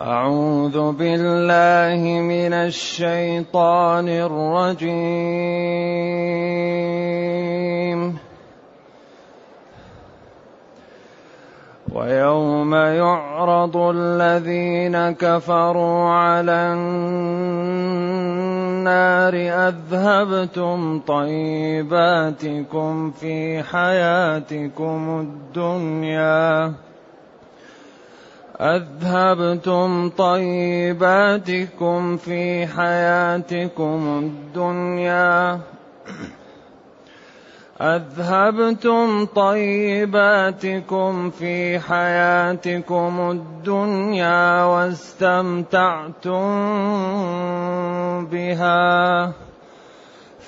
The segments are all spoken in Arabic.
أعوذ بالله من الشيطان الرجيم. ويوم يعرض الذين كفروا على النار أذهبتم طيباتكم في حياتكم الدنيا. أذهبتم طيباتكم في حياتكم الدنيا. أذهبتم طيباتكم في حياتكم الدنيا واستمتعتم بها.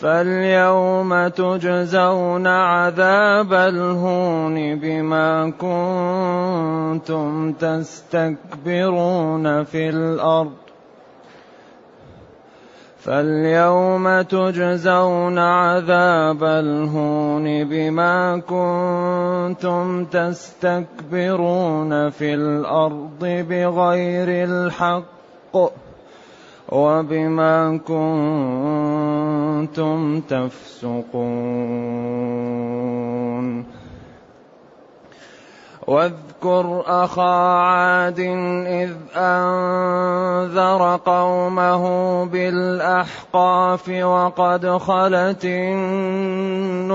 فاليوم تجزون عذاب الهون بما كنتم تستكبرون في الأرض. فاليوم تجزون عذاب الهون بما كنتم تستكبرون في الأرض بغير الحق وبما كنتم تفسقون. واذكر أخا عاد إذ أنذر قومه بالأحقاف وقد خلت النذر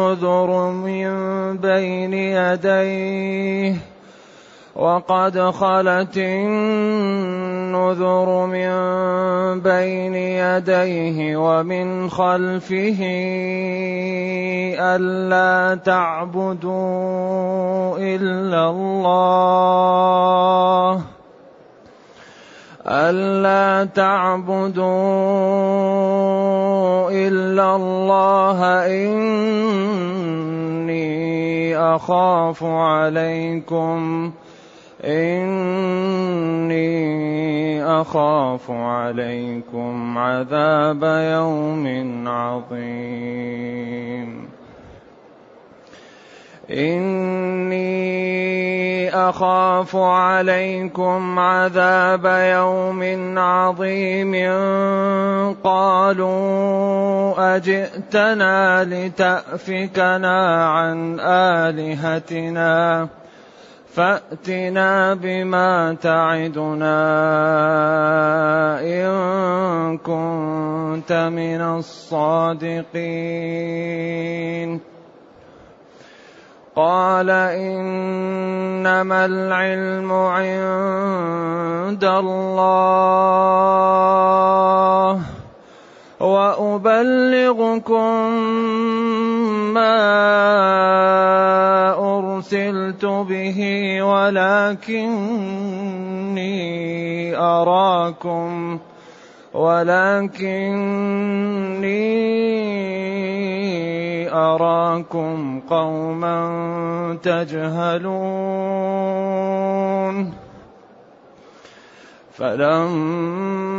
من بين يديه وقد خلت النذر من بين يديه ومن خلفه ألا تعبدوا إلا الله ألا تعبدوا إلا الله إني أخاف عليكم إني أخاف عليكم عذاب يوم عظيم إني أخاف عليكم عذاب يوم عظيم قالوا أجئتنا لتأفكنا عن آلهتنا فأتنا بما تعدنا إن كنت من الصادقين. قال إنما العلم عند الله. وأبلغكم ما أرسلت به ولكني أراكم ولكني أراكم قوما تجهلون. فلما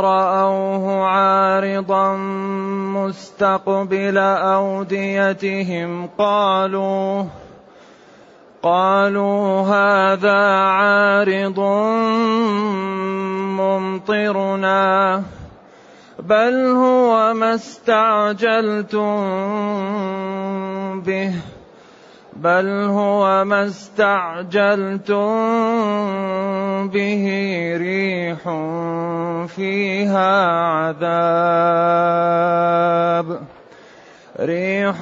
راوه عارضا مستقبل اوديتهم قالوا قالوا هذا عارض ممطرنا بل هو ما استعجلتم به. بل هو ما استعجلتم به ريح فيها عذاب ريح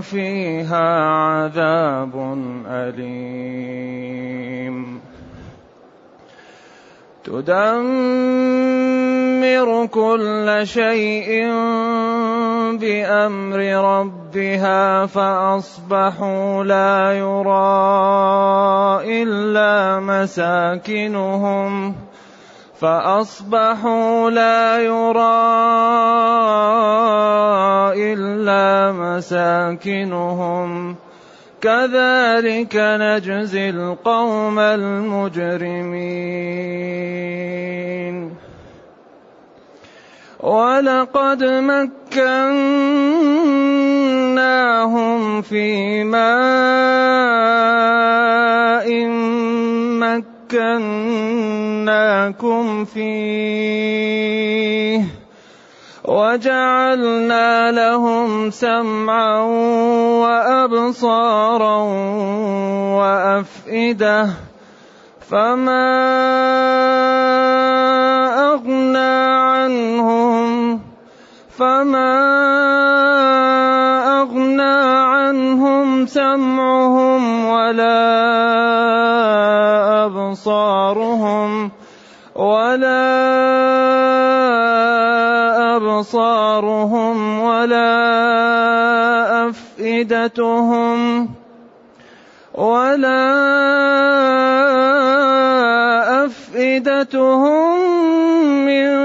فيها عذاب أليم تدمر كل شيء بأمر ربها فأصبحوا لا يرى إلا مساكنهم فأصبحوا لا يرى إلا مساكنهم كذلك نجزي القوم المجرمين ولقد مكناهم في ماء مكناكم فيه وجعلنا لهم سمعا وابصارا وافئده فما اغنى عنهم فما اغنى عنهم سمعهم ولا ابصارهم ولا أبصارهم ولا أفئدتهم ولا أفئدتهم من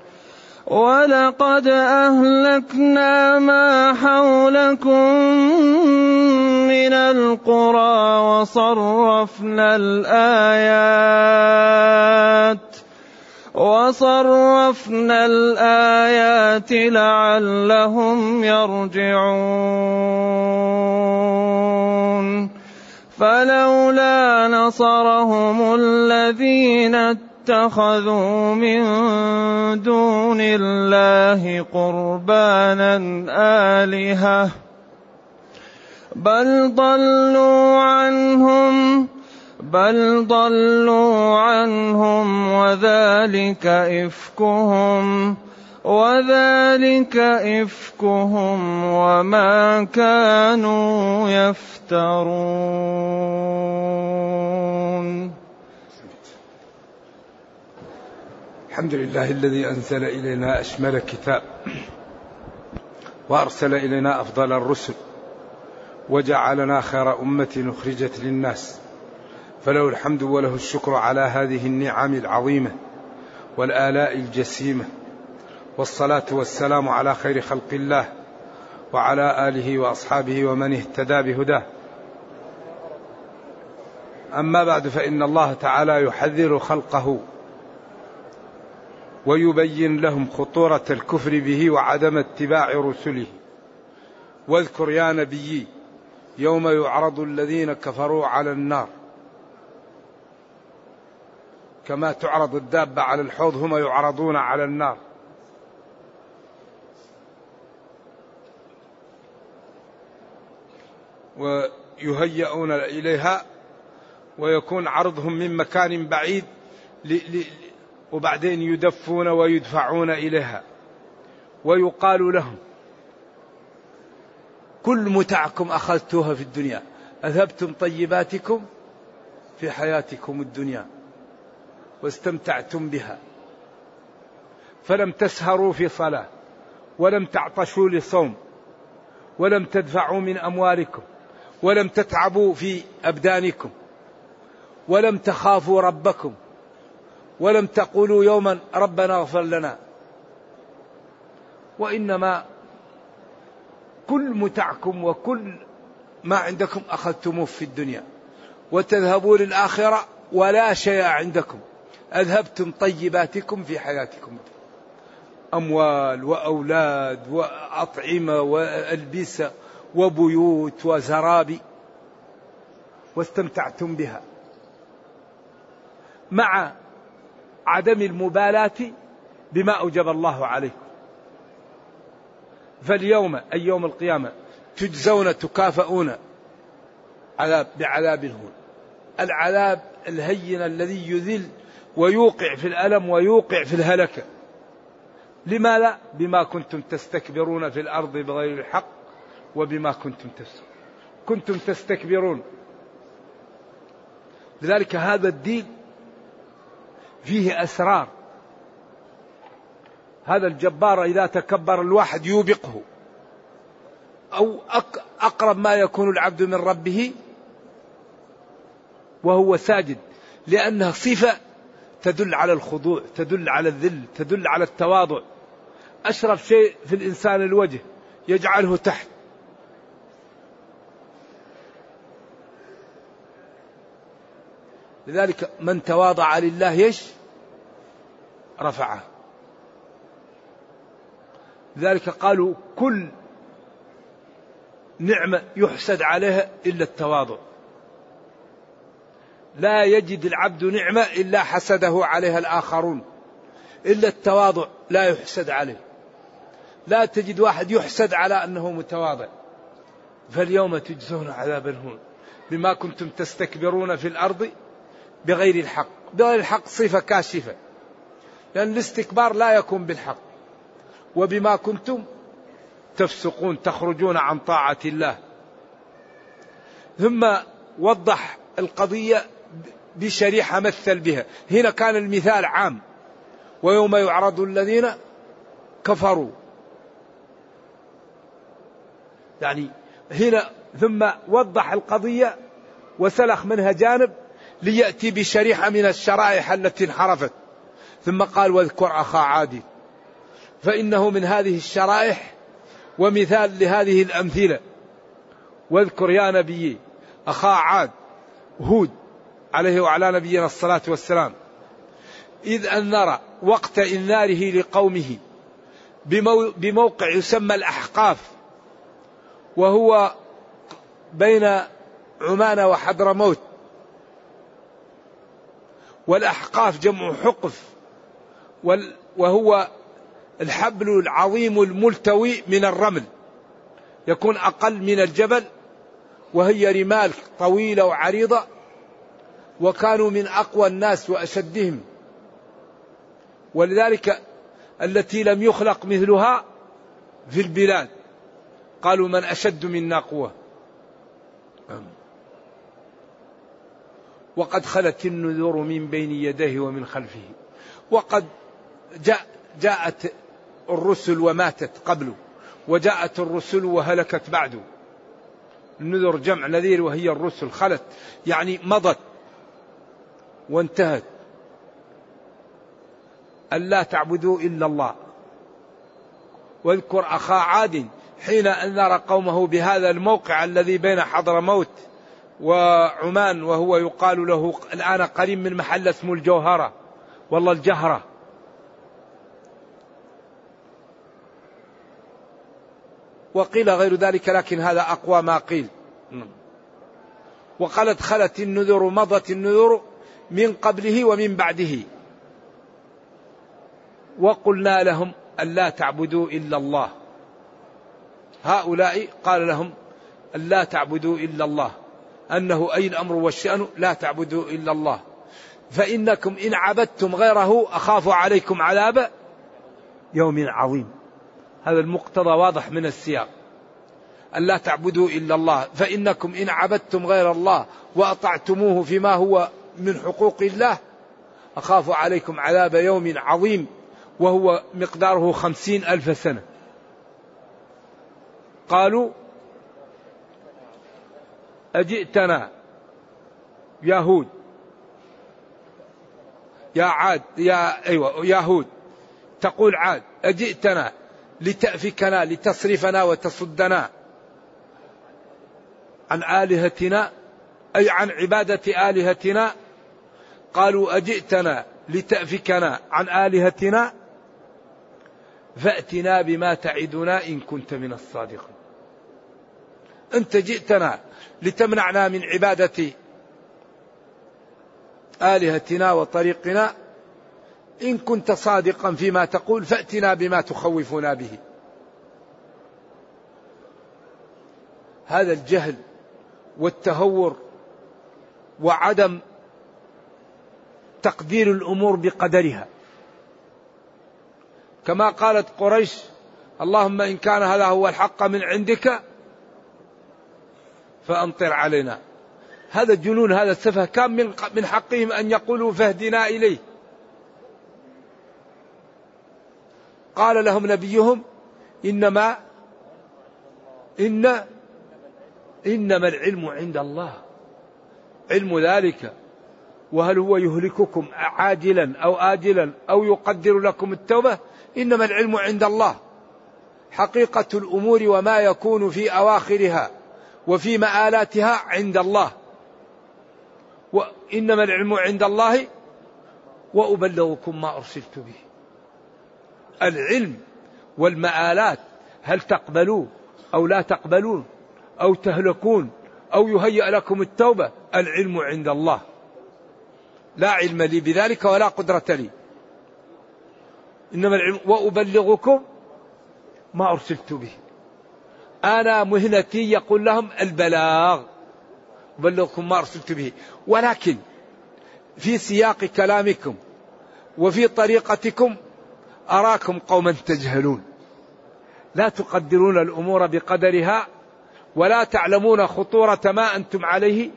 ولقد أهلكنا ما حولكم من القرى وصرفنا الآيات وصرفنا الآيات لعلهم يرجعون فلولا نصرهم الذين اتخذوا من دون الله قربانا آلهة بل ضلوا عنهم بل ضلوا عنهم وذلك إفكهم وذلك إفكهم وما كانوا يفترون. الحمد لله الذي أنزل إلينا أشمل كتاب وأرسل إلينا أفضل الرسل وجعلنا خير أمة أخرجت للناس فله الحمد وله الشكر على هذه النعم العظيمة والآلاء الجسيمة والصلاة والسلام على خير خلق الله وعلى آله وأصحابه ومن اهتدى بهداه. أما بعد فإن الله تعالى يحذر خلقه ويبين لهم خطورة الكفر به وعدم اتباع رسله. واذكر يا نبي يوم يعرض الذين كفروا على النار. كما تعرض الدابة على الحوض هم يعرضون على النار. ويهيئون إليها ويكون عرضهم من مكان بعيد وبعدين يدفون ويدفعون إليها. ويقال لهم كل متعكم أخذتوها في الدنيا أذهبتم طيباتكم في حياتكم الدنيا واستمتعتم بها. فلم تسهروا في صلاة ولم تعطشوا لصوم ولم تدفعوا من أموالكم ولم تتعبوا في أبدانكم ولم تخافوا ربكم ولم تقولوا يوما ربنا اغفر لنا. وإنما كل متعكم وكل ما عندكم أخذتموه في الدنيا. وتذهبوا للآخرة ولا شيء عندكم. أذهبتم طيباتكم في حياتكم. أموال وأولاد وأطعمة وألبسة وبيوت وزرابي واستمتعتم بها. مع عدم المبالاة بما أوجب الله عليكم فاليوم أي يوم القيامة تجزون تكافؤون عذاب بعذاب الهون. العذاب الهين الذي يذل ويوقع في الألم ويوقع في الهلكة لماذا؟ بما كنتم تستكبرون في الأرض بغير الحق وبما كنتم تفسقون. كنتم تستكبرون. لذلك هذا الدين فيه أسرار. هذا الجبار إذا تكبر الواحد يوبقه. أو أقرب ما يكون العبد من ربه وهو ساجد. لأنها صفة تدل على الخضوع تدل على الذل تدل على التواضع. أشرف شيء في الإنسان الوجه يجعله تحت. لذلك من تواضع لله يش رفعه. لذلك قالوا كل نعمة يحسد عليها إلا التواضع. لا يجد العبد نعمة إلا حسده عليها الآخرون. إلا التواضع لا يحسد عليه. لا تجد واحد يحسد على أنه متواضع. فاليوم تجزون عذاب الهون بما كنتم تستكبرون في الأرض بغير الحق. بغير الحق صفة كاشفة. لأن الاستكبار لا يكون بالحق. وبما كنتم تفسقون تخرجون عن طاعة الله. ثم وضح القضية بشريحة مثل بها. هنا كان المثال عام. ويوم يعرض الذين كفروا. يعني هنا ثم وضح القضية وسلخ منها جانب ليأتي بشريحة من الشرائح التي انحرفت. ثم قال واذكر أخا عاد فإنه من هذه الشرائح ومثال لهذه الأمثلة. واذكر يا نبي أخا عاد هود عليه وعلى نبينا الصلاة والسلام إذ أنذر وقت إنذاره لقومه بموقع يسمى الأحقاف وهو بين عمان وحضرموت. والأحقاف جمع حقف وهو الحبل العظيم الملتوي من الرمل يكون أقل من الجبل وهي رمال طويلة وعريضة وكانوا من أقوى الناس وأشدهم. ولذلك التي لم يخلق مثلها في البلاد قالوا من أشد منا قوة. وقد خلت النذور من بين يديه ومن خلفه. وقد جاء جاءت الرسل وماتت قبله وجاءت الرسل وهلكت بعده النذر جمع نذير وهي الرسل خلت يعني مضت وانتهت. ألا تعبدوا إلا الله. واذكر أخا عاد حين أنذر قومه بهذا الموقع الذي بين حضرموت وعمان وهو يقال له الآن قريب من محل اسمه الجوهرة. والله الجهرة. وقيل غير ذلك لكن هذا أقوى ما قيل. وقالت خلت النذر مضت النذر من قبله ومن بعده. وقلنا لهم ألا تعبدوا إلا الله. هؤلاء قال لهم ألا تعبدوا إلا الله. أنه أي الأمر والشأن لا تعبدوا إلا الله. فإنكم إن عبدتم غيره أخاف عليكم عذاب يوم عظيم. هذا المقتضى واضح من السياق. ألا تعبدوا إلا الله. فإنكم إن عبدتم غير الله وأطعتموه فيما هو من حقوق الله أخاف عليكم عذاب يوم عظيم وهو مقداره خمسين ألف سنة. قالوا أجئتنا يا هود. يا عاد يا أيوة يا هود. تقول عاد أجئتنا لتأفكنا لتصرفنا وتصدنا عن آلهتنا أي عن عبادة آلهتنا. قالوا أجئتنا لتأفكنا عن آلهتنا فأتنا بما تعدنا إن كنت من الصادقين. أنت جئتنا لتمنعنا من عبادة آلهتنا وطريقنا. إن كنت صادقا فيما تقول فأتنا بما تخوفنا به. هذا الجهل والتهور وعدم تقدير الأمور بقدرها. كما قالت قريش اللهم إن كان هذا هو الحق من عندك فأمطر علينا. هذا الجنون هذا السفه كان من من حقهم أن يقولوا فاهدنا إليه. قال لهم نبيهم إنما إن إنما العلم عند الله. علم ذلك. وهل هو يهلككم عاجلا أو آجلا أو يقدر لكم التوبة؟ إنما العلم عند الله. حقيقة الأمور وما يكون في أواخرها. وفي مآلاتها عند الله. وإنما العلم عند الله وأبلغكم ما أرسلت به. العلم والمآلات هل تقبلون أو لا تقبلون أو تهلكون أو يهيأ لكم التوبة؟ العلم عند الله. لا علم لي بذلك ولا قدرة لي. إنما العلم وأبلغكم ما أرسلت به. أنا مهنتي يقول لهم البلاغ. أبلغكم ما أرسلت به. ولكن في سياق كلامكم وفي طريقتكم أراكم قوما تجهلون. لا تقدرون الأمور بقدرها ولا تعلمون خطورة ما أنتم عليه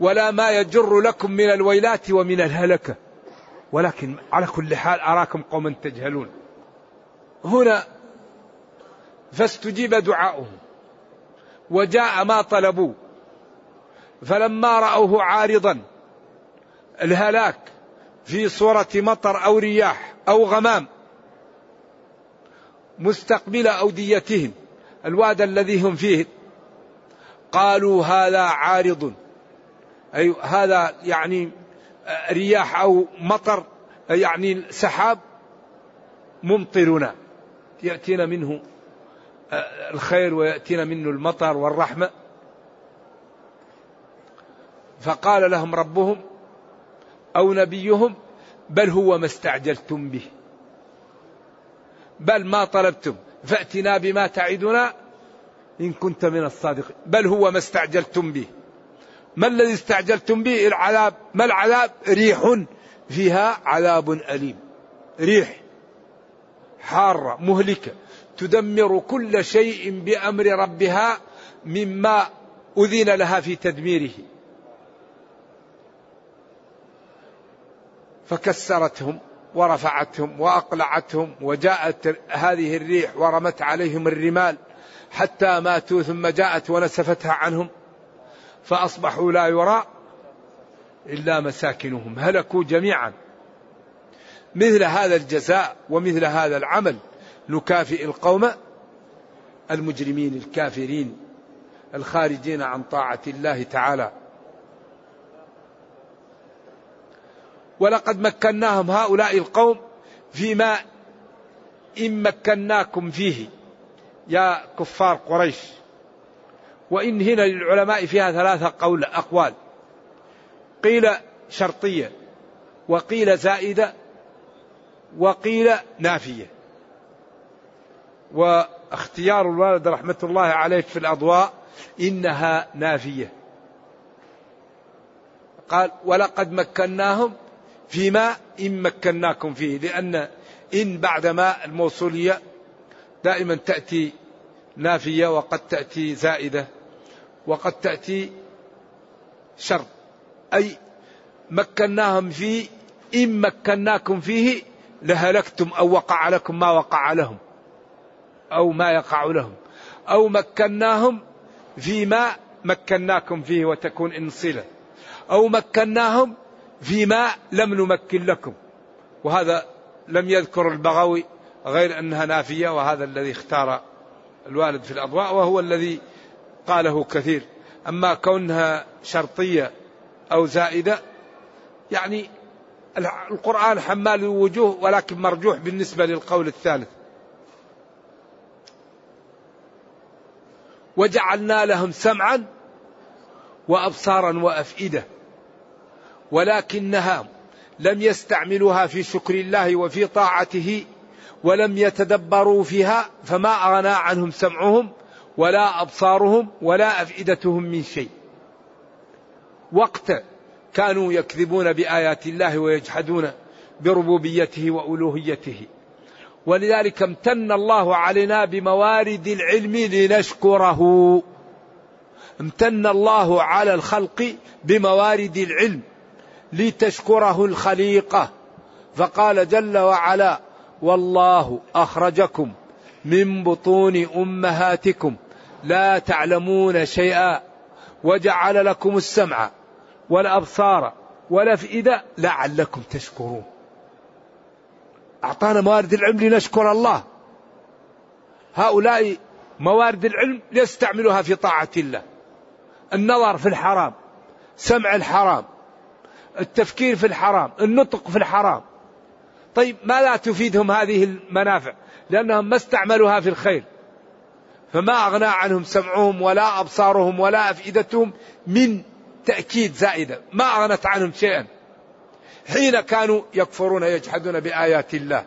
ولا ما يجر لكم من الويلات ومن الهلكة ولكن على كل حال أراكم قوما تجهلون. هنا فاستجيب دعاؤهم. وجاء ما طلبوا. فلما رأوه عارضا الهلاك في صورة مطر أو رياح أو غمام مستقبل أوديتهم. الواد الذي هم فيه قالوا هذا عارض. أي هذا يعني رياح أو مطر يعني سحاب ممطرنا. يأتينا منه الخير ويأتينا منه المطر والرحمة. فقال لهم ربهم أو نبيهم بل هو ما استعجلتم به. بل ما طلبتم. فأتنا بما تعدنا إن كنت من الصادقين. بل هو ما استعجلتم به. ما الذي استعجلتم به؟ العذاب. ما العذاب؟ ريح فيها عذاب أليم. ريح. حارة. مهلكة. تدمر كل شيء بأمر ربها مما أذن لها في تدميره. فكسرتهم ورفعتهم وأقلعتهم وجاءت هذه الريح ورمت عليهم الرمال حتى ماتوا ثم جاءت ونسفتها عنهم. فأصبحوا لا يرى إلا مساكنهم هلكوا جميعا. مثل هذا الجزاء ومثل هذا العمل نكافئ القوم المجرمين الكافرين الخارجين عن طاعة الله تعالى. ولقد مكناهم هؤلاء القوم فيما إن مكناكم فيه يا كفار قريش. وإن هنا للعلماء فيها ثلاثة قول أقوال. قيل شرطية وقيل زائدة وقيل نافية. واختيار الوالد رحمة الله عليه في الأضواء إنها نافية. قال ولقد مكناهم فيما إن مكناكم فيه لأن إن بعد ما الموصولية دائما تأتي نافية وقد تأتي زائدة وقد تأتي شرط أي مكناهم فيه إن مكناكم فيه لهلكتم أو وقع لكم ما وقع لهم. أو ما يقع لهم. أو مكناهم فيما مكناكم فيه وتكون إن صلة. أو مكناهم فيما لم نمكن لكم. وهذا لم يذكر البغوي غير أنها نافية وهذا الذي اختار الوالد في الأضواء وهو الذي قاله كثير. أما كونها شرطية أو زائدة يعني القرآن حمال الوجوه ولكن مرجوح بالنسبة للقول الثالث. وجعلنا لهم سمعا وأبصارا وأفئدة ولكنها لم يستعملوها في شكر الله وفي طاعته ولم يتدبروا فيها فما أغنى عنهم سمعهم ولا أبصارهم ولا أفئدتهم من شيء. وقت كانوا يكذبون بآيات الله ويجحدون بربوبيته وألوهيته. ولذلك امتن الله علينا بموارد العلم لنشكره. امتن الله على الخلق بموارد العلم لتشكره الخليقة. فقال جل وعلا والله أخرجكم من بطون أمهاتكم لا تعلمون شيئا وجعل لكم السمع والأبصار والأفئدة لعلكم تشكرون. أعطانا موارد العلم لنشكر الله. هؤلاء موارد العلم ليستعملوها في طاعة الله. النظر في الحرام سمع الحرام التفكير في الحرام النطق في الحرام. طيب ما لا تفيدهم هذه المنافع؟ لأنهم ما استعملوها في الخير. فما أغنى عنهم سمعهم ولا أبصارهم ولا أفئدتهم من تأكيد زائدة. ما أغنت عنهم شيئا. حين كانوا يكفرون يجحدون بآيات الله.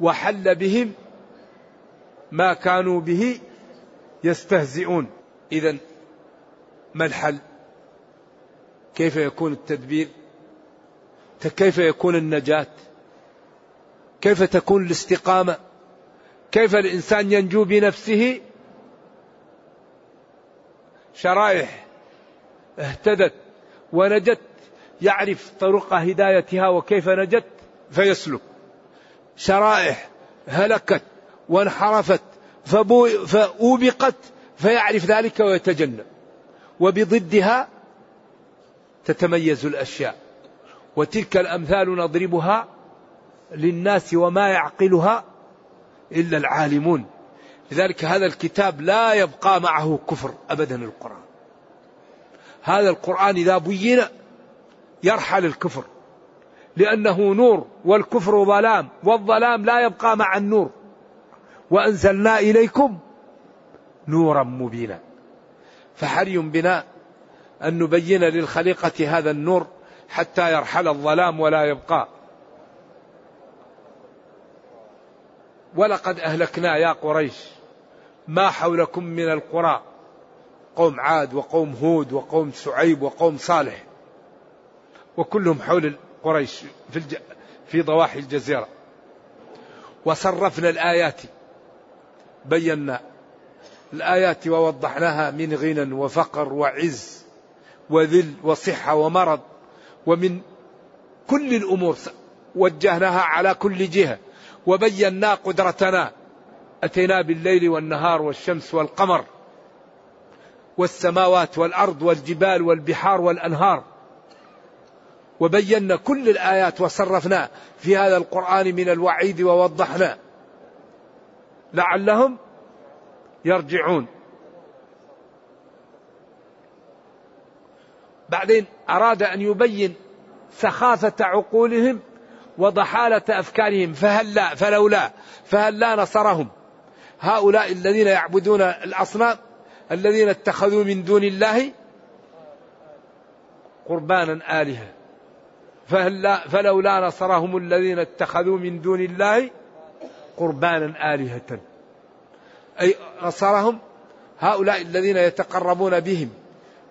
وحل بهم ما كانوا به يستهزئون. إذا ما الحل؟ كيف يكون التدبير؟ كيف يكون النجاة؟ كيف تكون الاستقامة؟ كيف الإنسان ينجو بنفسه؟ شرائح اهتدت ونجت يعرف طرق هدايتها وكيف نجت فيسلك. شرائح هلكت وانحرفت فأوبقت فيعرف ذلك ويتجنب. وبضدها تتميز الأشياء. وتلك الأمثال نضربها للناس وما يعقلها إلا العالمون. لذلك هذا الكتاب لا يبقى معه كفر أبدا القرآن. هذا القرآن إذا بين يرحل الكفر. لأنه نور والكفر ظلام والظلام لا يبقى مع النور. وأنزلنا إليكم نورا مبينا. فحري بنا أن نبين للخليقة هذا النور حتى يرحل الظلام ولا يبقى. ولقد أهلكنا يا قريش ما حولكم من القرى. قوم عاد وقوم هود وقوم شعيب وقوم صالح. وكلهم حول قريش في, الج... في ضواحي الجزيرة. وصرفنا الآيات بينا الآيات ووضحناها من غنى وفقر وعز وذل وصحة ومرض ومن كل الأمور وجهناها على كل جهة وبينا قدرتنا. أتينا بالليل والنهار والشمس والقمر والسماوات والأرض والجبال والبحار والأنهار. وبينا كل الآيات وصرفنا في هذا القرآن من الوعيد ووضحنا. لعلهم يرجعون. بعدين أراد أن يبين سخافة عقولهم وضحالة أفكارهم فهل لا؟ فلولا فهل لا نصرهم؟ هؤلاء الذين يعبدون الأصنام الذين اتخذوا من دون الله قربانا آلهة. فلولا نصرهم الذين اتخذوا من دون الله قربانا آلهة. أي نصرهم هؤلاء الذين يتقربون بهم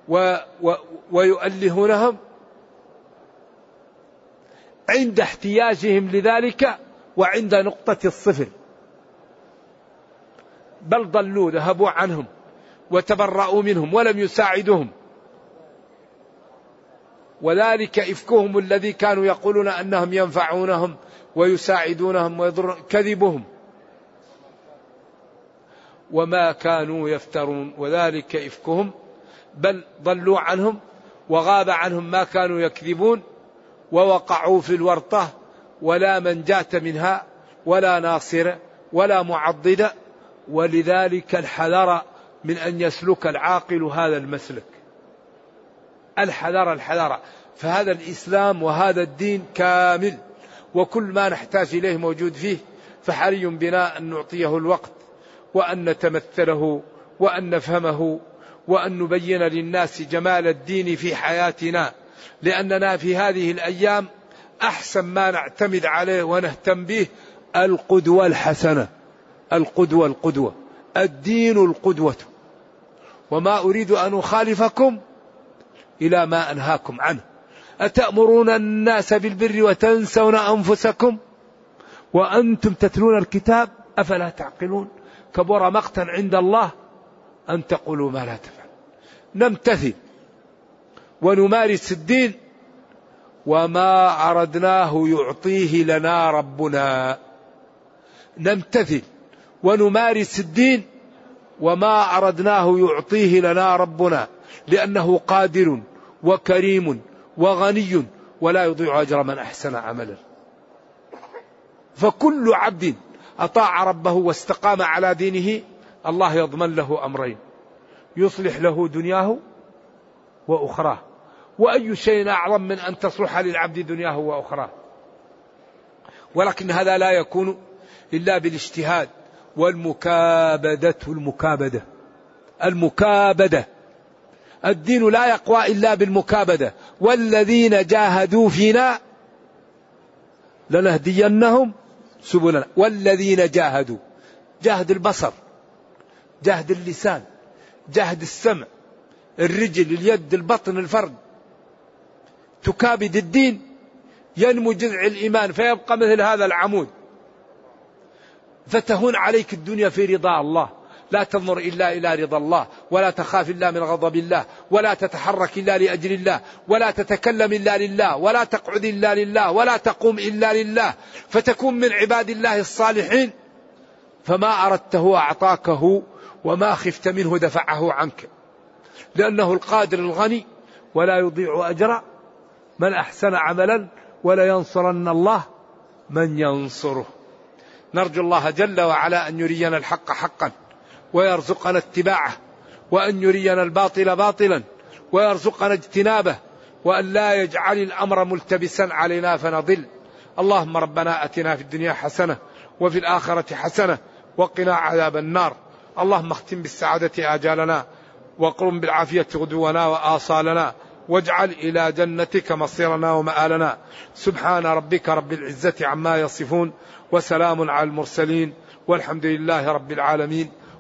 و و ويؤلهونهم عند احتياجهم لذلك وعند نقطة الصفر. بل ضلوا ذهبوا عنهم وتبرأوا منهم ولم يساعدوهم. وذلك إفكهم الذي كانوا يقولون أنهم ينفعونهم ويساعدونهم ويضرون كذبهم. وما كانوا يفترون وذلك إفكهم. بل ضلوا عنهم وغاب عنهم ما كانوا يكذبون ووقعوا في الورطة ولا من جات منها ولا ناصر ولا معضد. ولذلك الحذر من أن يسلك العاقل هذا المسلك. الحذر الحذر فهذا الإسلام وهذا الدين كامل وكل ما نحتاج إليه موجود فيه. فحري بنا أن نعطيه الوقت وأن نتمثله وأن نفهمه وأن نبين للناس جمال الدين في حياتنا. لأننا في هذه الأيام أحسن ما نعتمد عليه ونهتم به القدوة الحسنة. القدوة القدوة. الدين القدوة. وما أريد أن أخالفكم إلى ما أنهاكم عنه. أتأمرون الناس بالبر وتنسون أنفسكم؟ وأنتم تتلون الكتاب؟ أفلا تعقلون؟ كبر مقتا عند الله أن تقولوا ما لا تفعل نمتثل ونمارس الدين وما أردناه يعطيه لنا ربنا. نمتثل ونمارس الدين وما أردناه يعطيه لنا ربنا. لأنه قادر وكريم وغني ولا يضيع أجر من أحسن عملا. فكل عبد أطاع ربه واستقام على دينه الله يضمن له أمرين. يصلح له دنياه وأخراه. وأي شيء أعظم من أن تصلح للعبد دنياه وأخراه. ولكن هذا لا يكون إلا بالاجتهاد والمكابدة المكابدة. المكابدة. الدين لا يقوى إلا بالمكابدة. والذين جاهدوا فينا لنهدينهم سبلنا. والذين جاهدوا جاهد البصر جاهد اللسان جاهد السمع الرجل اليد البطن الفرد تكابد الدين ينمو جذع الإيمان فيبقى مثل هذا العمود. فتهون عليك الدنيا في رضا الله. لا تنظر إلا إلى رضا الله ولا تخاف إلا من غضب الله ولا تتحرك إلا لأجل الله ولا تتكلم إلا لله ولا تقعد إلا لله ولا تقوم إلا لله. فتكون من عباد الله الصالحين. فما أردته أعطاكه وما خفت منه دفعه عنك. لأنه القادر الغني ولا يضيع أجر. من أحسن عملا ولا ينصرن الله. من ينصره. نرجو الله جل وعلا أن يرينا الحق حقا. ويرزقنا اتباعه وأن يرينا الباطل باطلا ويرزقنا اجتنابه وأن لا يجعل الأمر ملتبسا علينا فنضل. اللهم ربنا أتنا في الدنيا حسنة وفي الآخرة حسنة وقنا عذاب النار. اللهم اختم بالسعادة آجالنا وقرم بالعافية غدونا وآصالنا واجعل إلى جنتك مصيرنا ومآلنا. سبحان ربك رب العزة عما يصفون وسلام على المرسلين والحمد لله رب العالمين.